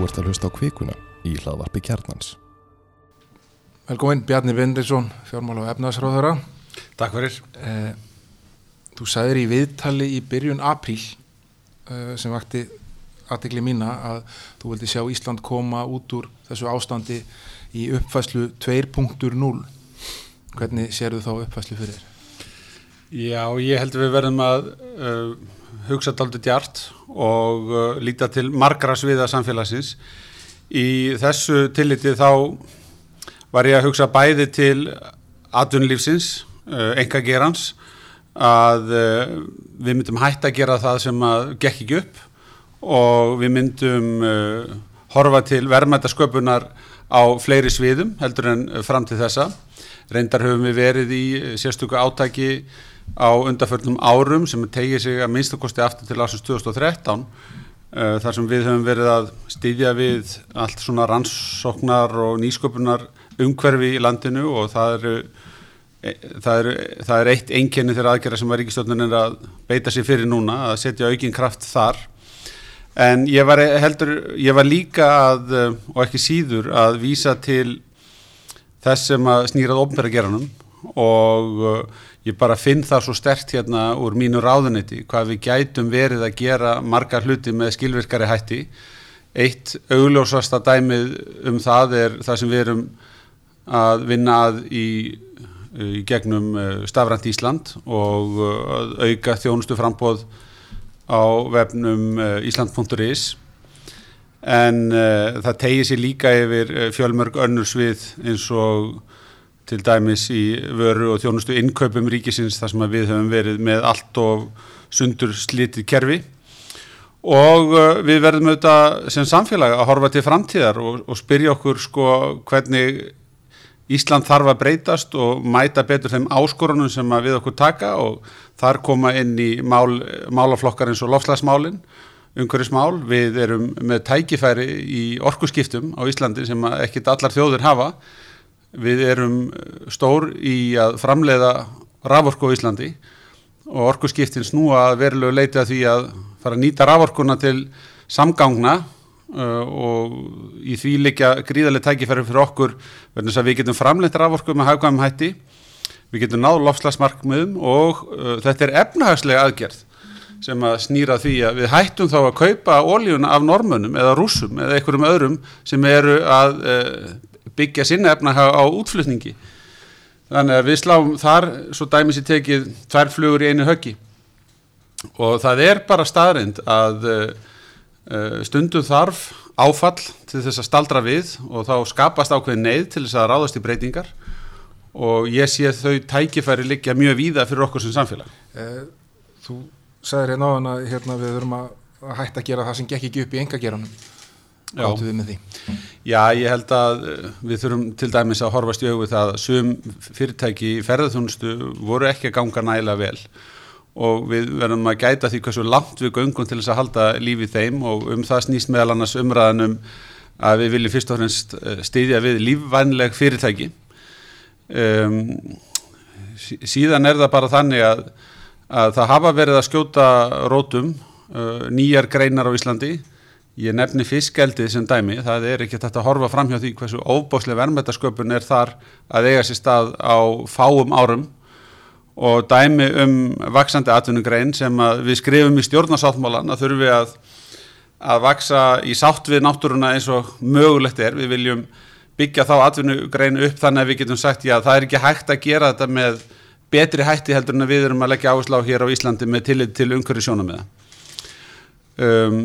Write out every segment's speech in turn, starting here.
Þú ert að hlusta á kvikuna í hlaðvarpi kjarnans. Velkomin Bjarni Bindriðsson, fjármála og efnaðsráðara. Takk fyrir. Eh, þú sagðir í viðtali í byrjun apríl eh, sem vakti aðtegli mína að þú vildi sjá Ísland koma út úr þessu ástandi í uppfæslu 2.0. Hvernig sérðu þá uppfæslu fyrir þér? Já, ég held að við verðum að uh, hugsa daldur djart og uh, líta til margra sviða samfélagsins. Í þessu tilliti þá var ég að hugsa bæði til atvinnulífsins, uh, enga gerans, að uh, við myndum hægt að gera það sem að gekk ekki upp og við myndum uh, horfa til verðmættasköpunar á fleiri sviðum heldur en fram til þessa. Reyndar höfum við verið í sérstöku átaki á undarförnum árum sem tegir sig að minnstakosti aftur til ásins 2013 þar sem við höfum verið að stýðja við allt svona rannsóknar og nýsköpunar umhverfi í landinu og það eru það er, það er eitt einkenni þegar aðgerða sem að ríkistjónin er að beita sér fyrir núna að setja aukinn kraft þar. En ég var heldur ég var líka að og ekki síður að vísa til þess sem að snýrað ofnbæra geranum og ég bara finn það svo stert hérna úr mínu ráðuniti hvað við gætum verið að gera marga hluti með skilvirkari hætti. Eitt augljósasta dæmið um það er það sem við erum að vinna að í, í gegnum Stafrænt Ísland og auka þjónustu frambóð á vefnum Ísland.is en uh, það tegir sér líka yfir fjölmörg önnur svið eins og til dæmis í vöru og þjónustu innkaupum ríkisins þar sem við höfum verið með allt og sundur slítið kerfi. Og uh, við verðum auðvitað sem samfélag að horfa til framtíðar og, og spyrja okkur sko hvernig Ísland þarf að breytast og mæta betur þeim áskorunum sem við okkur taka. Og þar koma inn í mál, málaflokkar eins og lofslagsmálinn umhverfismál, við erum með tækifæri í orkuskiptum á Íslandi sem ekkit allar þjóður hafa við erum stór í að framleiða raforku á Íslandi og orkuskiptin snúa að verulegu leiti að því að fara að nýta raforkuna til samgangna uh, og í því líka gríðarlega tækifæri fyrir okkur verðins að við getum framleitt raforku með hagkvæmum hætti. Við getum náð lofslagsmarkmiðum og uh, þetta er efnahagslega aðgerð sem að snýra því að við hættum þá að kaupa ólíuna af normunum eða rúsum eða einhverjum öðrum sem eru að uh, byggja sinna efnaha á útflutningi. Þannig að við sláum þar svo dæmis í tekið tvær flugur í einu höggi. Og það er bara staðrind að uh, stundum þarf áfall til þess að staldra við og þá skapast ákveðin neyð til þess að ráðast í breytingar. Og ég sé þau tækifæri liggja mjög víða fyrir okkur sem samfélag. Eh, Þú sagðir hérna á hann að hérna, við að, að hætta að gera það sem gekk ekki upp í engageranum. Já. Gáttu við með því? Já, ég held að uh, við þurfum til dæmis að horfast í auðvitað að sum fyrirtæki í ferðarþjónustu voru ekki að ganga nægilega vel og við verðum að gæta því hversu langt við göngum til þess að halda lífið þeim og um það snýst meðal annars umræðanum að við viljum fyrst og fremst uh, styðja við lífvænleg fyrirtæki um, sí- síðan er það bara þannig að, að það hafa verið að skjóta rótum uh, nýjar greinar á Íslandi Ég nefni fiskgeldið sem dæmi, það er ekki þetta að horfa fram hjá því hversu óbáslega verðmættasköpun er þar að eiga sér stað á fáum árum og dæmi um vaksandi atvinnugrein sem við skrifum í stjórnarsáttmálan að þurfum við að, að vaksa í sátt við náttúruna eins og mögulegt er. Við viljum byggja þá atvinnugrein upp þannig að við getum sagt já það er ekki hægt að gera þetta með betri hætti heldur en við erum að leggja áherslu á hér á Íslandi með tillit til umhverju sjónamiða. Um,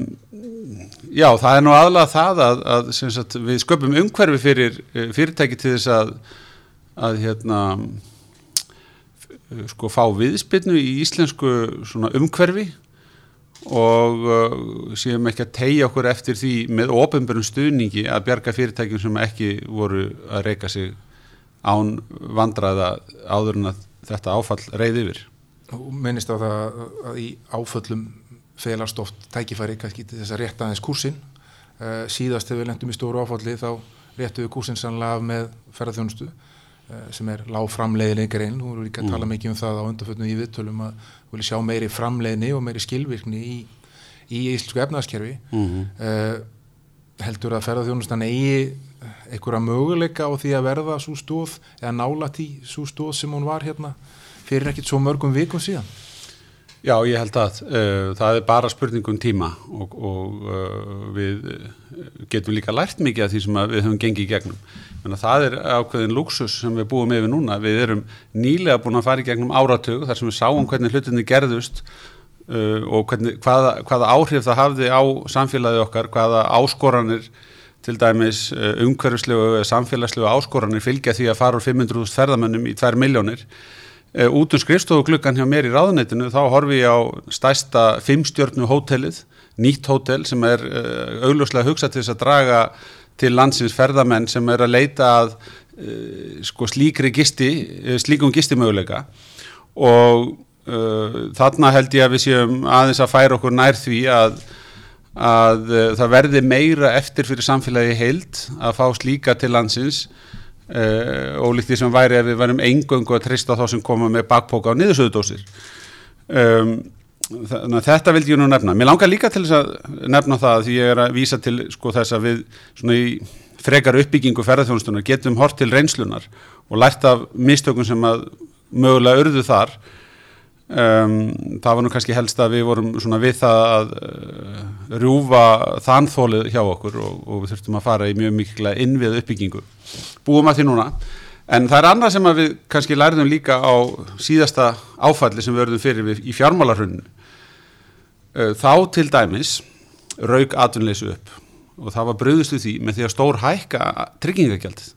já, það er nú aðlað það að, að sagt, við sköpum umhverfi fyrir eh, fyrirtæki til þess að, að hérna, f- sko, fá viðspilnu í íslensku umhverfi og uh, séum ekki að tegja okkur eftir því með ofinbjörnum stuðningi að bjarga fyrirtækjum sem ekki voru að reyka sig án vandraða áður en að þetta áfall reyði yfir. Minnist á það að í áföllum felast oft tækifæri kannski til þess að rétta aðeins kúsin. Uh, síðast þegar við lendum í stóru áfalli þá réttum við kúsin sannlega af með ferðarþjónustu uh, sem er lág framleiðileg grein. Þú voru líka að tala mikið um það á undarfötnum í viðtölum að þú vilja sjá meiri framleiðni og meiri skilvirkni í, í íslensku efnaðaskerfi. Mm -hmm. Uh, heldur að ferðarþjónustan eigi einhverja möguleika á því að verða svo stóð eða nála tí svo stóð sem hún var hérna fyrir ekkit svo mörgum vikum síðan Já, ég held að uh, það er bara spurningum tíma og, og uh, við getum líka lært mikið af því sem við höfum gengið í gegnum. Menna, það er ákveðin luxus sem við búum yfir núna. Við erum nýlega búin að fara í gegnum áratug þar sem við sáum hvernig hlutinni gerðust uh, og hvernig, hvaða, hvaða áhrif það hafði á samfélagið okkar, hvaða áskoranir til dæmis umhverfislegu samfélagslegu áskoranir fylgja því að fara úr 500.000 ferðamönnum í 2 miljónir Uh, út um skrifstofugluggan hjá mér í ráðuneytinu þá horfi ég á stæsta fimmstjörnu hótelið, nýtt hótel sem er uh, augljóslega hugsað til þess að draga til landsins ferðamenn sem er að leita að uh, sko, slíkri gisti, slíkum gistimöguleika. Og þarna held ég að við séum aðeins að færa okkur nær því að, að það verði meira eftir fyrir samfélagi heild að fá slíka til landsins Uh, ólíkt því sem væri ef við værum engöngu að trista þá sem koma með bakpóka á niðursöðudósir um, að þetta vildi ég nú nefna. Mér langar líka til þess að nefna það því ég er að vísa til sko þess að við frekar uppbyggingu ferðarþjónustunar getum hort til reynslunar og lært af mistökum sem að mögulega urðu þar Um, það var nú kannski helst að við vorum svona við það að uh, rjúfa þannþólið hjá okkur og, og við þurftum að fara í mjög mikilvæg innvið uppbyggingu. Búum að því núna. En það er annað sem við kannski lærðum líka á síðasta áfalli sem við verðum fyrir við í fjármálarhunnu uh, þá til dæmis raug atvinnleysu upp og það var bröðustu því með því að stór hækka tryggingagjaldið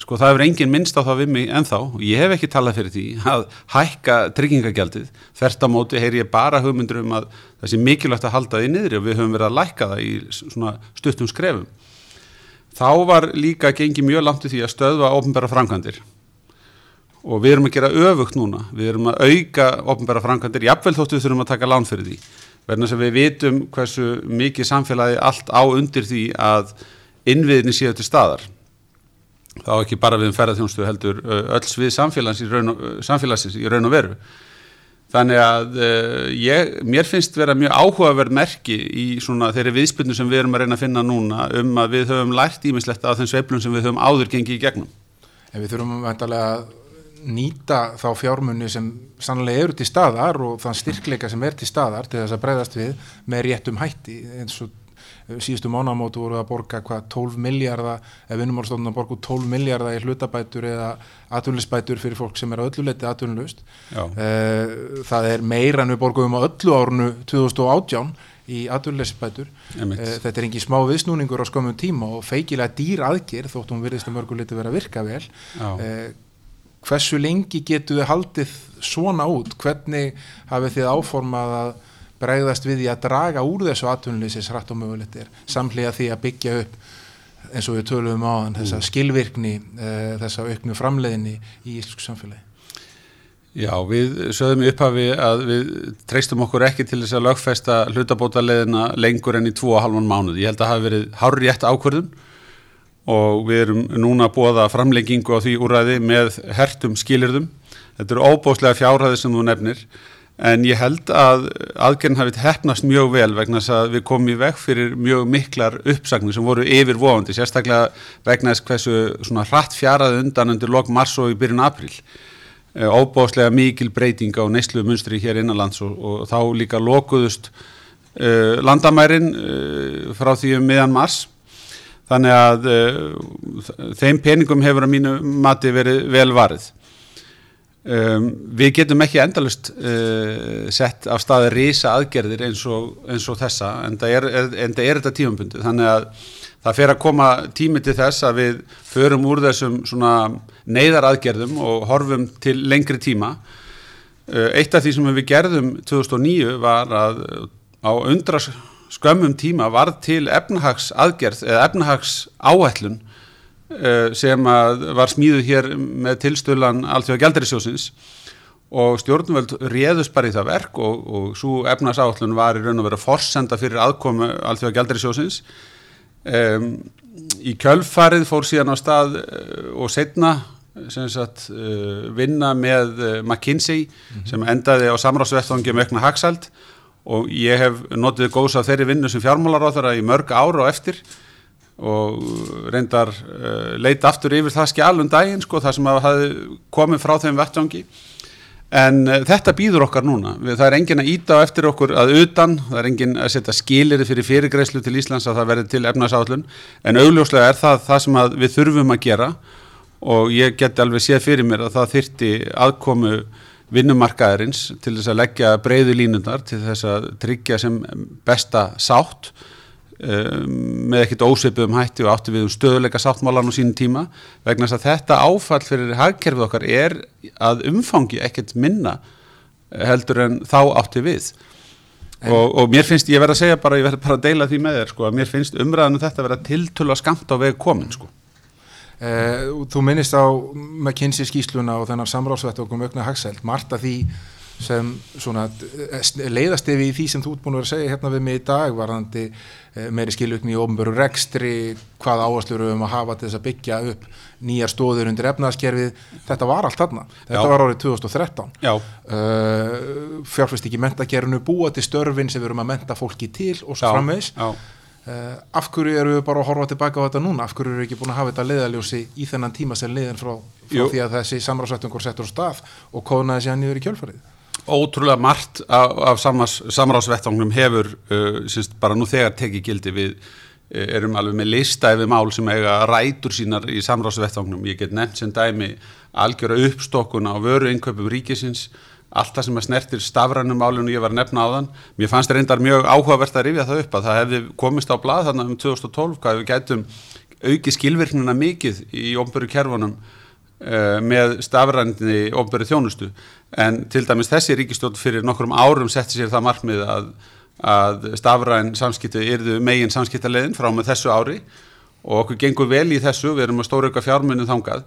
sko það hefur engin minnst á það við mig ennþá. Og ég hef ekki talað fyrir því að hækka tryggingagjaldið. Þert á móti heyr ég bara hugmyndur um að það sé mikilvægt að halda því niður og við höfum verið að lækka það í svona stuttum skrefum. Þá var líka gengið mjög langt í því að stöðva ofnbæra framkvæmdir. Og við erum að gera öfugt núna. Við erum að auka ofnbæra framkvæmdir. Jafnvel þóttu við þurfum að taka lán fyrir því. Verðan sem við vitum hversu mikið samfélagi allt á undir því að innviðinni séu til staðar þá ekki bara við um ferðarþjónstu heldur öll svið samfélagsins í raun og, samfélagsins í raun og veru. Þannig að uh, ég, mér finnst vera mjög áhugaverð merki í svona þeirri viðspilnu sem við erum að reyna að finna núna um að við höfum lært ímislegt af þeim sveiflum sem við höfum áður gengið í gegnum. En við þurfum að nýta þá fjármunni sem sannlega eru til staðar og þann styrkleika sem er til staðar til þess að breyðast við með réttum hætti eins og síðustu mánamótu voru að borga hvað 12 miljardar, ef vinnumálstofnun að borga 12 miljardar í hlutabætur eða atvinnulisbætur fyrir fólk sem er að öllu leti atvinnulust. Eh, það er meira en við borgum á öllu árunu 2018 í atvinnulisbætur. Eh, þetta er engi smá viðsnúningur á skömmum tíma og feikilega dýr aðgjör þótt hún virðist að mörgu liti vera að virka vel. Eh, hversu lengi getur þið haldið svona út? Hvernig hafið þið áformað að bregðast við því að draga úr þessu atvinnuleysis hratt og mögulegt er samlega því að byggja upp eins og við töluðum á þann þessa mm. skilvirkni uh, þessa auknu framleiðinni í íslensku samfélagi Já, við sögum í upphafi að við treystum okkur ekki til þess að lögfesta hlutabótaleðina lengur enn í 2,5 mánuð. Ég held að það hafi verið hárri rétt ákvörðun og við erum núna bóða framlengingu á því úræði með hertum skilirðum. Þetta eru óbóslega fjárhæði sem þú nefnir en ég held að aðgerðin hafi hefnast mjög vel vegna þess að við komum í veg fyrir mjög miklar uppsagnir sem voru yfir vofandi, sérstaklega vegna þess hversu svona hratt fjaraði undan undir lok mars og í byrjun april eh, óbáslega mikil breyting á neyslu munstri hér innanlands og, og þá líka lokuðust uh, landamærin uh, frá því um miðan mars. Þannig að uh, þeim peningum hefur að mínu mati verið vel varið Um, við getum ekki endalust uh, sett af staði rísa aðgerðir eins og, eins og þessa en það er, er, er þetta tímabundið. Þannig að það fer að koma tími til þess að við förum úr þessum neyðar aðgerðum og horfum til lengri tíma. Uh, eitt af því sem við gerðum 2009 var að á undra skömmum tíma var til efnahags aðgerð eða efnahags áætlun sem var smíðu hér með tilstölan allþjóða gældarisjósins og stjórnvöld réðust bara í það verk og, og svo efnarsállun var í raun og vera forsenda fyrir aðkomu allþjóða gældarisjósins um, í kjölfarið fór síðan á stað uh, og setna sagt, uh, vinna með McKinsey mm -hmm. sem endaði á samráðsvettvangi með aukna hagsald og ég hef notið góðs af þeirri vinnu sem fjármálar á þeirra í mörg ára og eftir og reyndar uh, leita aftur yfir það skjálum daginn sko, það sem hafi komið frá þeim vettjangi en uh, þetta býður okkar núna. Við, það er engin að íta á eftir okkur að utan það er engin að setja skiliri fyrir fyrirgreislu til Íslands að það verði til efnarsállun en augljóslega er það það sem við þurfum að gera og ég geti alveg séð fyrir mér að það þyrti aðkomu vinnumarkaðarins til þess að leggja breyðu línundar til þess að tryggja sem besta sátt um, með ekkit óseipuðum hætti og átti við um stöðuleika sáttmálan á sínum tíma vegna þess að þetta áfall fyrir hagkerfið okkar er að umfangi ekkit minna heldur en þá átti við. Og, og mér finnst, ég verð að segja bara, ég verð bara að deila því með þér sko, að mér finnst umræðinu þetta að vera tiltölu að skamta á veg komin sko. Eh, þú minnist á McKinsey skýsluna og þennan samráðsvett og um aukna hagsælt, margt af því sem svona eh, leiðast ef í því sem þú ert búin að vera að segja hérna við mig í dag varðandi eh, meiri skilutni í ofnböru rekstri, hvað áherslur við um að hafa til þess að byggja upp nýjar stóður undir efnaðaskerfið, þetta var allt þarna, þetta Já. var árið 2013 uh, fjárfæst ekki mentakerfinu búa til störfin sem við erum að menta fólki til og svo framvegs Uh, af hverju eru við bara að horfa tilbaka á þetta núna? Af hverju eru við ekki búin að hafa þetta leiðaljósi í þennan tíma sem leiðin frá, frá því að þessi samráðsættungur settur á stað og kóðnaði sér nýður í kjölfarið Ótrúlega margt af, af samráðsvettungnum hefur uh, syns, bara nú þegar tekið gildi. Við uh, erum alveg með lista yfir mál sem eiga rætur sínar í samráðsvettungnum ég get nefnt sem dæmi algjöra uppstokkuna á vöru innköpum ríkisins allt það sem að snertir stafrænum málunum ég var að nefna á þann. Mér fannst reyndar mjög áhugavert að rifja það upp að það hefði komist á blað þarna um 2012 hvað við gætum auki skilvirknina mikið í ofnböru kerfunum með stafrænni ofnböru þjónustu. En til dæmis þessi ríkistjórn fyrir nokkrum árum setti sér það markmið að, að stafræn samskipti erðu megin samskiptalegin frá með þessu ári. Og okkur gengur vel í þessu, við erum að stóra auka fjármunni þangað.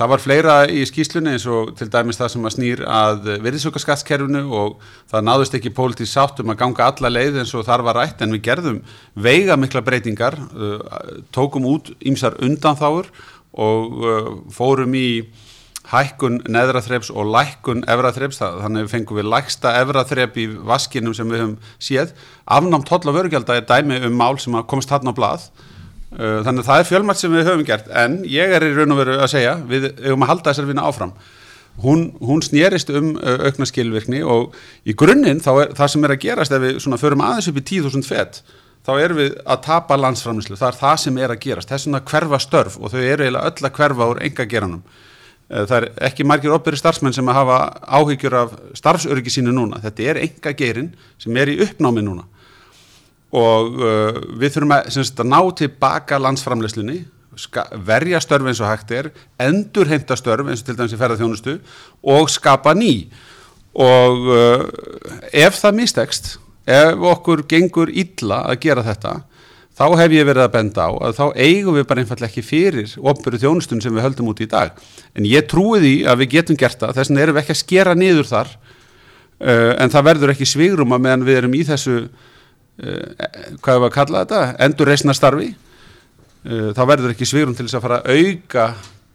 Það var fleira í skýslunni eins og til dæmis það sem að snýr að virðisaukaskattskerfinu og það náðust ekki pólitíð sátt um að ganga alla leið eins og þar var rætt en við gerðum veiga mikla breytingar, uh, tókum út ímsar undanþáur og uh, fórum í hækkun neðraþreps og lækkun efraþreps, þannig við fengum við læksta efraþrep í vaskinum sem við höfum séð. Afnámt hodla vörugjald er dæmi um mál sem komst hann á blað. Uh, þannig að það er fjölmætt sem við höfum gert. En ég er í raun og veru að segja við höfum að halda þessar vinna áfram. Hún, hún snýrist um uh, aukna skilvirkni og í grunninn þá er það sem er að gerast ef við svona förum aðeins upp í 10.000 fett þá erum við að tapa landsframlýslu það er það sem er að gerast, þess að hverfa störf og þau eru eiginlega öll að hverfa úr enga geranum uh, það er ekki margir opbyrri starfsmenn sem að hafa áhyggjur af starfsöryggi sínu núna, þetta er enga gerin sem er í uppnámi núna. Og uh, við þurfum að, semst, að ná tilbaka landsframleyslunni verja störf eins og hægt er endur heimta störf eins og til dæmis í ferðarþjónustu og skapa ný. Og uh, ef það mistekst ef okkur gengur illa að gera þetta þá hef ég verið að benda á að þá eigum við bara einfallega ekki fyrir ofnböru þjónustun sem við höldum út í dag. En ég trúi því að við getum gert það þess vegna erum við ekki að skera niður þar uh, en það verður ekki svigrum að meðan við erum í þessu Eh, hvað er að kalla þetta, endur reysna starfi eh, þá verður ekki svirum til þess að fara að auka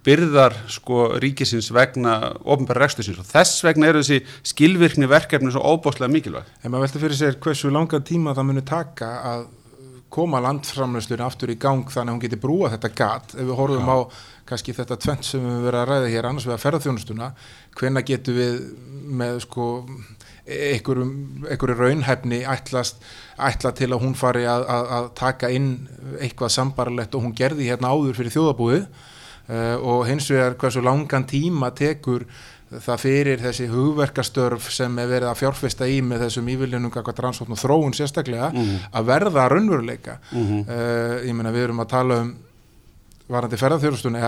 byrðar sko ríkisins vegna ofnbæra rekstusins og þess vegna eru þessi skilvirkni verkefni svo óbáslega mikilvæg. En maður velta fyrir sér hversu langa tíma það muni taka að koma landframlöslunni aftur í gang þannig að hún geti brúa þetta gat ef við horfum ja. á kannski þetta tvent sem við verðum að ræða hér annars við að ferðarþjónustuna hvenna getur við með sko einhverju raunhefni ætlast, ætla til að hún fari að, að, að taka inn eitthvað sambarlegt og hún gerði hérna áður fyrir þjóðabúið uh, og hins vegar hversu langan tíma tekur það fyrir þessi hugverkastörf sem er verið að fjárfesta í með þessum íviljunum hvað rannsókn og þróun sérstaklega mm -hmm. að verða raunveruleika mm -hmm. uh, ég meina við erum að tala um varandi ferðarþjóðustunni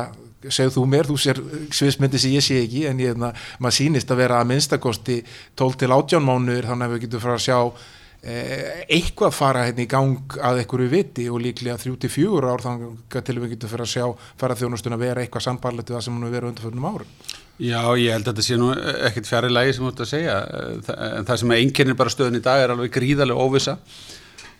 segð þú mér, þú sér sviðsmyndi sem ég sé ekki en ég, maður sýnist að vera að minnstakosti 12 til 18 mánuður þannig að við getum frá að sjá eitthvað fara hérna í gang að einhverju viti og líklega 34 ár þannig að til við getum fyrir að sjá fara þjónustun að vera eitthvað sambarlegt við það sem hún er verið undanförnum árum. Já, ég held að þetta sé nú ekkert fjari lægi sem þú ert að segja. En það sem einkennir bara stöðun í dag er alveg gríðarlega óvisa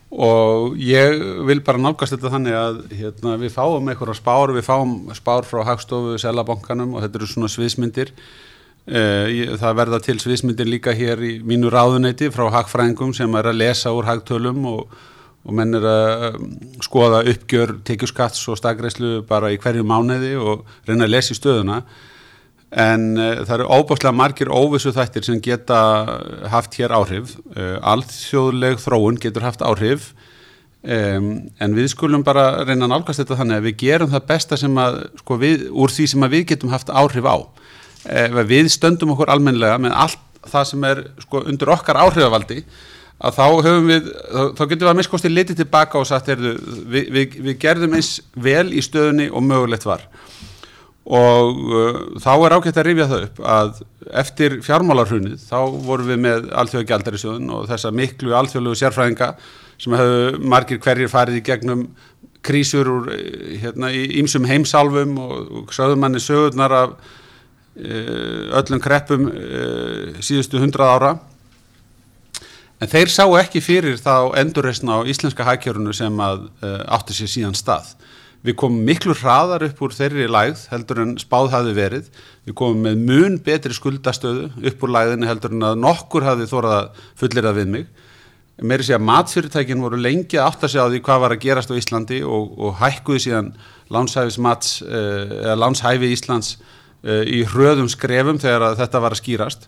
og ég vil bara nálgast þetta þannig að hérna, við fáum einhverja spár, við fáum spár frá Hagstofu, Selabankanum og þetta eru svona sviðsmyndir. eh, það verða til sviðsmyndir líka hér í mínu ráðuneyti frá Hagfrængum sem er að lesa úr Hagtölum og, og menn er að um, skoða uppgjör tekjuskatts og stakreislu bara í hverju mánuði og reyna að lesa í stöðuna. En uh, það eru óbáslega margir óvissu þættir sem geta haft hér áhrif. Uh, allþjóðleg þróun getur haft áhrif. Um, en við skulum bara reyna að nálgast þetta þannig að við gerum það besta sem að sko, við, úr því sem við getum haft áhrif á ef við stöndum okkur almenlega með allt það sem er sko, undir okkar áhrifavaldi að þá höfum við, þá getum við að miskosti litið tilbaka og sagt, heyrðu, við, við, við gerðum eins vel í stöðunni og mögulegt var. Og uh, þá er ágætt að rifja það upp að eftir fjármálarhrunnið þá vorum við með alþjóða gældarisjóðun og þessa miklu alþjóðlegu sérfræðinga sem hefur margir hverjir farið í gegnum krísur úr eh, hérna í ýmsum heimsálfum og, og sögðumanni sögurnar af öllum kreppum uh, síðustu hundrað ára En þeir sá ekki fyrir þá endurreysna á íslenska hækjörunu sem að uh, átti sér síðan stað. Við komum miklu hraðar upp úr þeirri lægð heldur en spáð hafi verið. Við komum með mun betri skuldastöðu upp úr lægðinni heldur en að nokkur hafi þórað fullir að við mig. Meiri sé að matfyrirtækin voru lengi að átta sig á því hvað var að gerast á Íslandi og, og hækkuði síðan lánshæfi Íslands í hröðum skrefum þegar þetta var að skýrast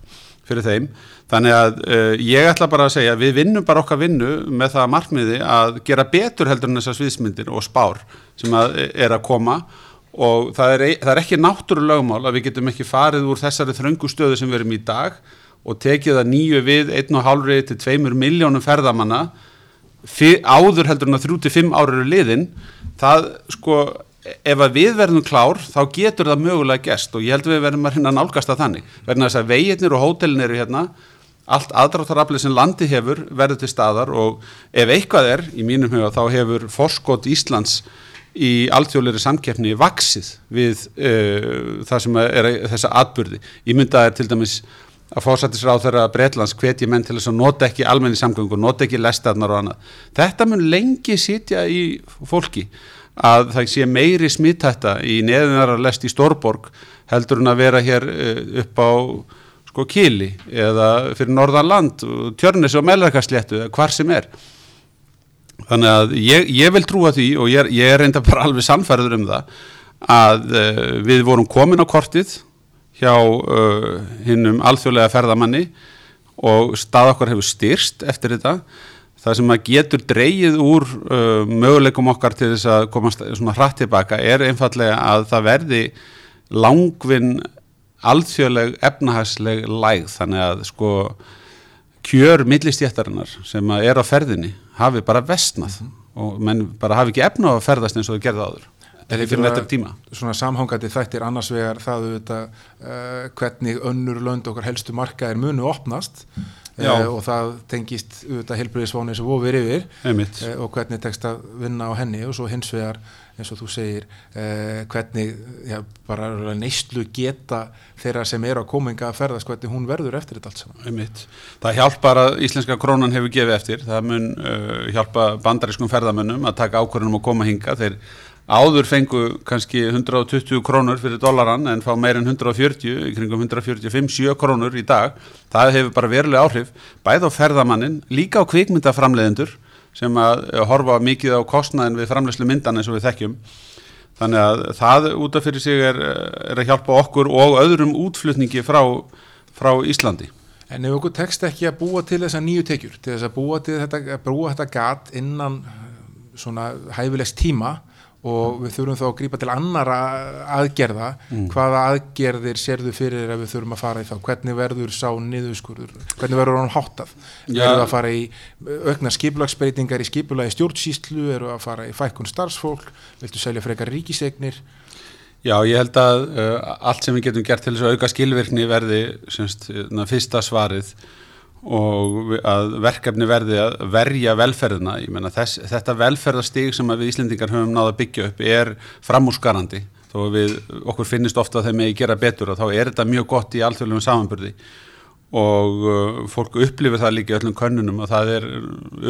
fyrir þeim. Þannig að uh, ég ætla bara að segja að við vinnum bara okkar vinnu með það markmiði að gera betur heldur en þessar sviðsmyndir og spár sem að er að koma og það er, það er ekki náttúrulögmál að við getum ekki farið úr þessari þröngu stöðu sem við erum í dag og tekið það nýju við 1,5 til 2 miljónum ferðamanna áður heldur en að 3-5 ára eru liðin það sko ef að við verðum klár þá getur það mögulega gest og ég held að við verðum að hérna nálgast að þannig verðin að þess að veginnir og hótelin eru hérna allt aðdráttaraflið sem landi hefur verður til staðar og ef eitthvað er í mínum huga þá hefur forskot Íslands í alþjóðleiri samkeppni vaksið við uh, það sem er þessa atbyrði. Ég mynda er til dæmis að fórsættisráð þeirra Breitlands hvetji menn til þess að nota ekki almenni samgöngu, nota ekki lestarnar og annað. Þetta mun lengi sitja í fólki að það sé meiri smittætta í neðunarar lest í Stórborg heldur en að vera hér upp á sko Kíli eða fyrir Norðanland, Tjörnis og Mellarkasléttu eða hvar sem er. Þannig að ég, ég vil trúa því og ég er, ég er reynda bara alveg samfærður um það að uh, við vorum komin á kortið hjá uh, hinnum alþjóðlega ferðamanni og stað okkar hefur styrst eftir þetta það sem að getur dreyið úr uh, möguleikum okkar til þess að komast svona hratt tilbaka er einfallega að það verði langvinn alþjóðleg efnahagsleg lægð. Þannig að sko kjör millistjættarinnar sem er á ferðinni hafi bara vestnað mm og menn bara hafi ekki efna að ferðast eins og þau gerði áður. Eða fyrir þetta tíma. Svona samhangandi þættir annars vegar það auðvitað uh, hvernig önnur lönd okkar helstu marka er munu opnast uh, og það tengist auðvitað helbriðisvónið sem ofir yfir. Uh, og hvernig tekst að vinna á henni. Og svo hins vegar eins og þú segir eh, hvernig já, bara neistlu geta þeirra sem er á kominga að ferðast hvernig hún verður eftir þetta allt saman. Einmitt. Það hjálpar að íslenska krónan hefur gefið eftir, það mun uh, hjálpa bandarískum ferðamönnum að taka ákvörðunum og koma hinga, þeir áður fengu kannski 120 krónur fyrir dollaran en fá meir en 140 kringum 145-7 krónur í dag. Það hefur bara veruleg áhrif bæð á ferðamannin, líka á kvikmyndaframleðendur sem að horfa mikið á kostnæðin við framlegslu myndan eins og við þekkjum. Þannig að það út af fyrir sig er, er að hjálpa okkur og öðrum útflutningi frá, frá Íslandi. En ef okkur tekst ekki að búa til þessa nýju tekjur til þess að búa þetta, að búa þetta gat innan svona hæfilegs tíma og við þurfum þá að grípa til annara aðgerða. Mm. hvaða aðgerðir sérðu fyrir að við þurfum að fara í þá? Hvernig verður sá niðurskurður? Hvernig verður hann háttað? Ja. verður að fara í aukna skipulagsbreytingar í skipulagi stjórnsýslu? Eru að fara í fækkun starfsfólk? Viltu selja frekar ríkiseignir? Já, ég held að uh, allt sem við getum gert til þess að auka skilvirkni verði semst, fyrsta svarið og að verkefni verði að verja velferðina, ég menna þess, þetta velferðastig sem við Íslendingar höfum náða að byggja upp er framúrskarandi. Þó við okkur finnist ofta að þeim eigi gera betur og þá er þetta mjög gott í alþjóðlegum samanburði og uh, fólk upplifir það líka öllum könnunum að það er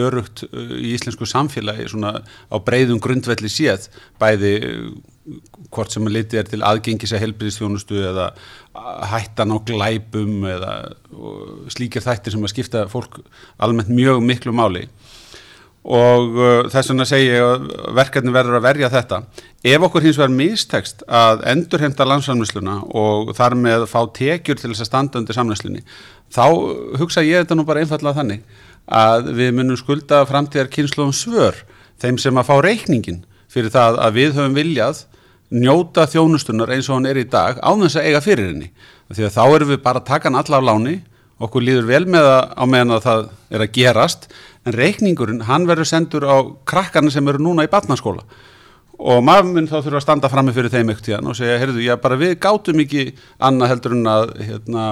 örugt uh, í íslensku samfélagi svona á breyðum grundvelli séð. Bæði uh, hvort sem að liti er til aðgengis að helbriðsfjónustu eða hættan á glæpum eða slíkir þættir sem að skipta fólk almennt mjög miklu máli og uh, þess vegna segi ég að verkefni verður að verja þetta. Ef okkur hins vegar mistekst að endurhemta landsamlýsluna og þar með fá tekjur til þess að standa undir samlýslunni þá hugsa ég þetta nú bara einfallega þannig að við munum skulda framtíðar kynsluðum svör þeim sem að fá reikningin fyrir það að við höfum viljað njóta þjónustunar eins og hann er í dag á þess að eiga fyrir henni. Því að þá erum við bara að taka hann alla á láni okkur líður vel með það á meðan að það er að gerast en reikningurinn, hann verður sendur á krakkarna sem eru núna í batnaskóla og maður mun þá þurfa að standa frammi fyrir þeim ekkert hérna og segja, heyrðu, já bara við gátum ekki annað heldur en að hérna,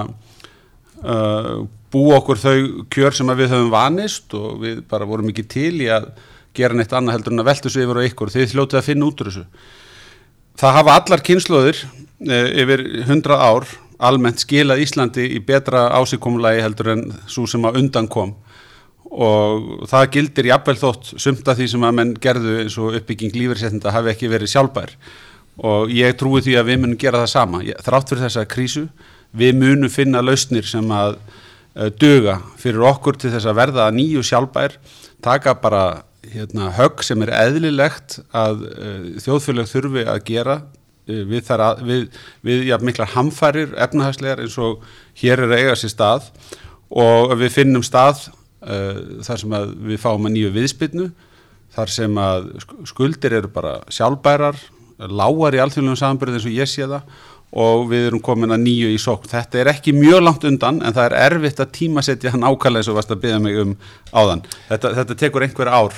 uh, bú okkur þau kjör sem við höfum vanist og við bara vorum ekki til í að gera neitt annað heldur en að velta svo yfir á ykkur, þið hljótið að finna út úr þessu. Það hafa allar kynnslóðir uh, yfir 100 ár almennt skilað Íslandi í betra ásíkomulagi heldur en svo sem að undan kom. Og það gildir jafnvel þótt sumt af því sem að menn gerðu eins og uppbygging lífeyrisettinda hafi ekki verið sjálfbær. Og ég trúi því að við munum gera það sama. Þrátt fyrir þessa krísu við munum finna lausnir sem að uh, duga fyrir okkur til þess að verða nýju sjálfbær taka bara hérna, högg sem er eðlilegt að uh, þjóðfélag þurfi að gera uh, við, að, við, við ja, miklar hamfærir efnahagslegar eins og hér er að eiga sér stað. Og við finnum stað uh, þar sem að við fáum að nýju viðspilnu þar sem að skuldir eru bara sjálfbærar lágar í alþjóðlegum samanbyrð eins og ég sé það og við erum komin að nýju í sókn. Þetta er ekki mjög langt undan en það er erfitt að tímasetja hann ákvæmlega eins og varst að byggja mig um áðan. Þetta, þetta tekur einhver ár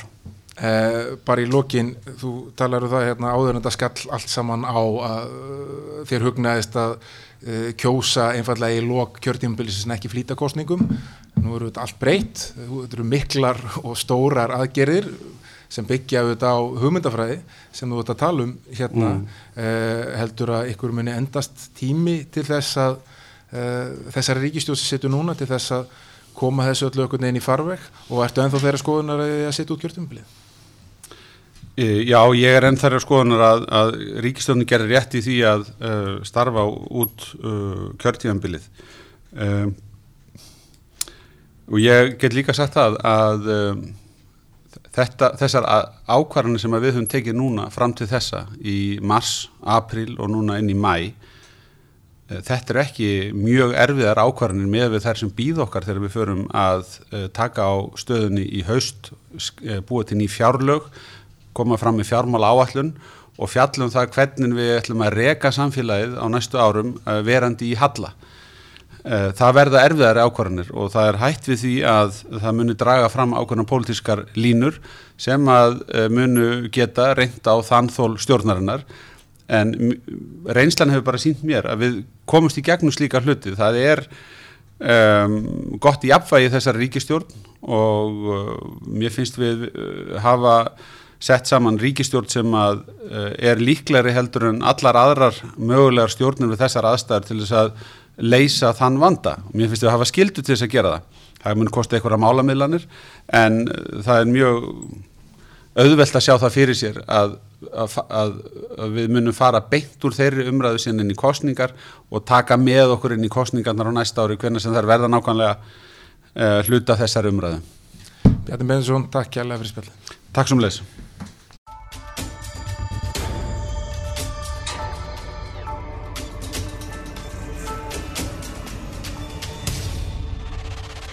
Eh, bara í lokin, þú talar um það hérna áður en þetta skall allt saman á að uh, þér hugnaðist að uh, kjósa einfallega í lok kjörtímabilis en ekki flýta kostningum nú eru þetta allt breytt, þetta eru miklar og stórar aðgerðir sem byggja auðvitað á hugmyndafræði sem þú ert að tala um hérna mm. uh, heldur að ykkur muni endast tími til þess að uh, þessari ríkistjósi setur núna til þess að koma þessu öllu okkur neginn í farveg og ertu ennþá þeirra skoðunar að setja út kjörtumbilið? Já, ég er enn þar að skoðunar að, að ríkistjónin gerir rétt í því að uh, starfa út uh, kjörtíðanbilið um, og ég get líka sagt það að um, þetta, þessar ákvarðanir sem við höfum tekið núna fram til þessa í mars, april og núna inn í mæ uh, þetta er ekki mjög erfiðar ákvarðanir með við þær sem býð okkar þegar við förum að taka á stöðunni í haust, búa til ný fjárlög koma fram með fjármál áallun og fjallum það hvernig við ætlum að reka samfélagið á næstu árum uh, verandi í halla. Uh, það verða erfiðari ákvarðanir og það er hætt við því að það muni draga fram ákvarðan pólitískar línur sem að uh, munu geta reynd á þannþól stjórnarinnar en reynslan hefur bara sínt mér að við komumst í gegnum slíka hluti. Það er um, gott í apvægi þessar ríkistjórn og mér finnst við hafa sett saman ríkistjórn sem að uh, er líkleri heldur en allar aðrar mögulegar stjórnum við þessar aðstæður til þess að leysa þann vanda. Mér finnst við að hafa skildu til þess að gera það. Það mun kosti einhverja málamiðlanir en uh, það er mjög auðvelt að sjá það fyrir sér að, að, að, að við munum fara beint úr þeirri umræðu sinni inn í kostningar og taka með okkur inn í kostningarnar á næsta ári hvernig sem er verða nákvæmlega uh, hluta þessar umræðu. Bjarni Bensson, takk kærlega fyrir spilli. Takk sem leys.